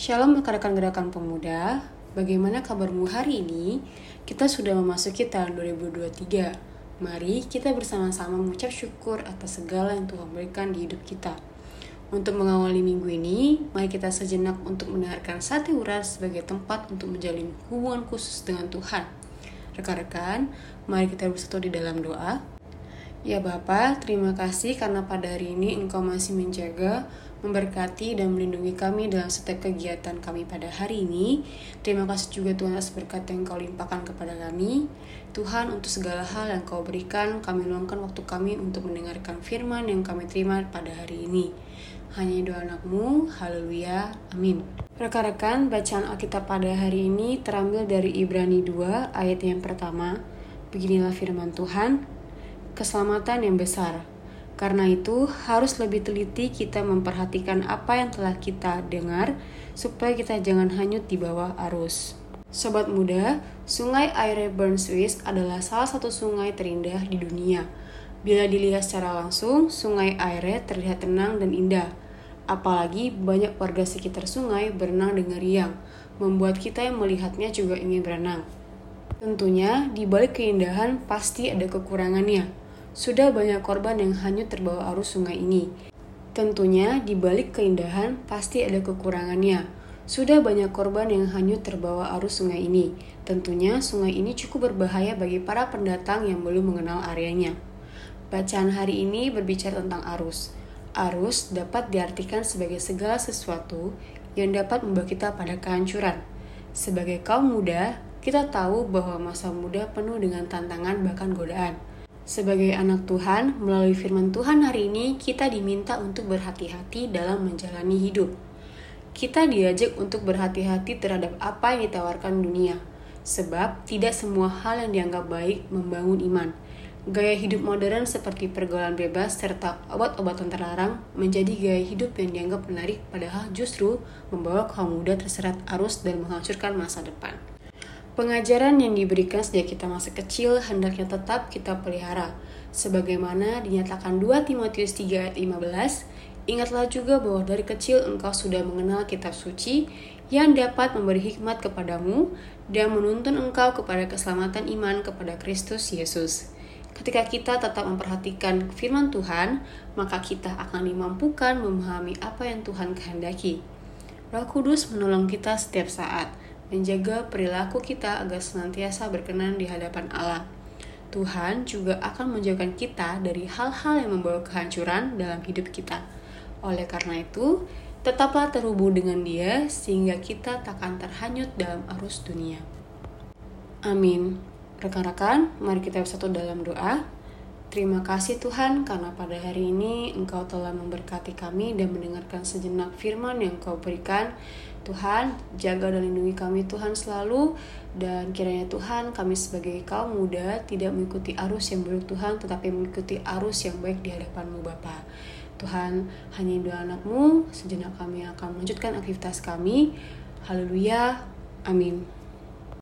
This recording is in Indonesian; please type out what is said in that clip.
Shalom rekan-rekan pemuda, bagaimana kabarmu hari ini? Kita sudah memasuki tahun 2023. Mari kita bersama-sama mengucap syukur atas segala yang Tuhan berikan di hidup kita. Untuk mengawali minggu ini, mari kita sejenak untuk mendengarkan sate uras sebagai tempat untuk menjalin hubungan khusus dengan Tuhan. Rekan-rekan, mari kita bersatu di dalam doa. Ya Bapa, terima kasih karena pada hari ini Engkau masih menjaga, memberkati, dan melindungi kami dalam setiap kegiatan kami pada hari ini. Terima kasih juga Tuhan atas berkat yang Kau limpahkan kepada kami. Tuhan, untuk segala hal yang Kau berikan, kami luangkan waktu kami untuk mendengarkan firman yang kami terima pada hari ini. Hanya doa anakmu, haleluya, amin. Rekan-rekan, bacaan Alkitab pada hari ini terambil dari Ibrani 2 ayat yang pertama. Beginilah firman Tuhan, keselamatan yang besar. Karena itu, harus lebih teliti kita memperhatikan apa yang telah kita dengar, supaya kita jangan hanyut di bawah arus. Sobat muda, Sungai Aire Burn Swiss adalah salah satu sungai terindah di dunia. Bila dilihat secara langsung, Sungai Aire terlihat tenang dan indah. Apalagi banyak warga sekitar sungai berenang dengan riang, membuat kita yang melihatnya juga ingin berenang. Tentunya, di balik keindahan pasti ada kekurangannya. Sudah banyak korban yang hanyut terbawa arus sungai ini. Tentunya, di balik keindahan pasti ada kekurangannya. Sudah banyak korban yang hanyut terbawa arus sungai ini. Tentunya, sungai ini cukup berbahaya bagi para pendatang yang belum mengenal areanya. Bacaan hari ini berbicara tentang arus. Arus dapat diartikan sebagai segala sesuatu yang dapat membawa kita pada kehancuran. Sebagai kaum muda, kita tahu bahwa masa muda penuh dengan tantangan bahkan godaan. Sebagai anak Tuhan, melalui firman Tuhan hari ini, kita diminta untuk berhati-hati dalam menjalani hidup. Kita diajak untuk berhati-hati terhadap apa yang ditawarkan dunia, sebab tidak semua hal yang dianggap baik membangun iman. Gaya hidup modern seperti pergaulan bebas serta obat-obatan terlarang menjadi gaya hidup yang dianggap menarik padahal justru membawa kaum muda terseret arus dan menghancurkan masa depan. Pengajaran yang diberikan sejak kita masih kecil hendaknya tetap kita pelihara. Sebagaimana dinyatakan 2 Timotius 3 ayat 15, ingatlah juga bahwa dari kecil engkau sudah mengenal kitab suci yang dapat memberi hikmat kepadamu dan menuntun engkau kepada keselamatan iman kepada Kristus Yesus. Ketika kita tetap memperhatikan firman Tuhan, maka kita akan dimampukan memahami apa yang Tuhan kehendaki. Roh Kudus menolong kita setiap saat, menjaga perilaku kita agar senantiasa berkenan di hadapan Allah. Tuhan juga akan menjauhkan kita dari hal-hal yang membawa kehancuran dalam hidup kita. Oleh karena itu, tetaplah terhubung dengan Dia sehingga kita takkan terhanyut dalam arus dunia. Amin. Rekan-rekan, mari kita bersatu dalam doa. Terima kasih Tuhan karena pada hari ini Engkau telah memberkati kami dan mendengarkan sejenak firman yang Engkau berikan. Tuhan, jaga dan lindungi kami Tuhan selalu dan kiranya Tuhan kami sebagai kaum muda tidak mengikuti arus yang buruk Tuhan tetapi mengikuti arus yang baik di hadapanmu Bapa. Tuhan, hanya doa anakmu, sejenak kami akan melanjutkan aktivitas kami. Haleluya. Amin.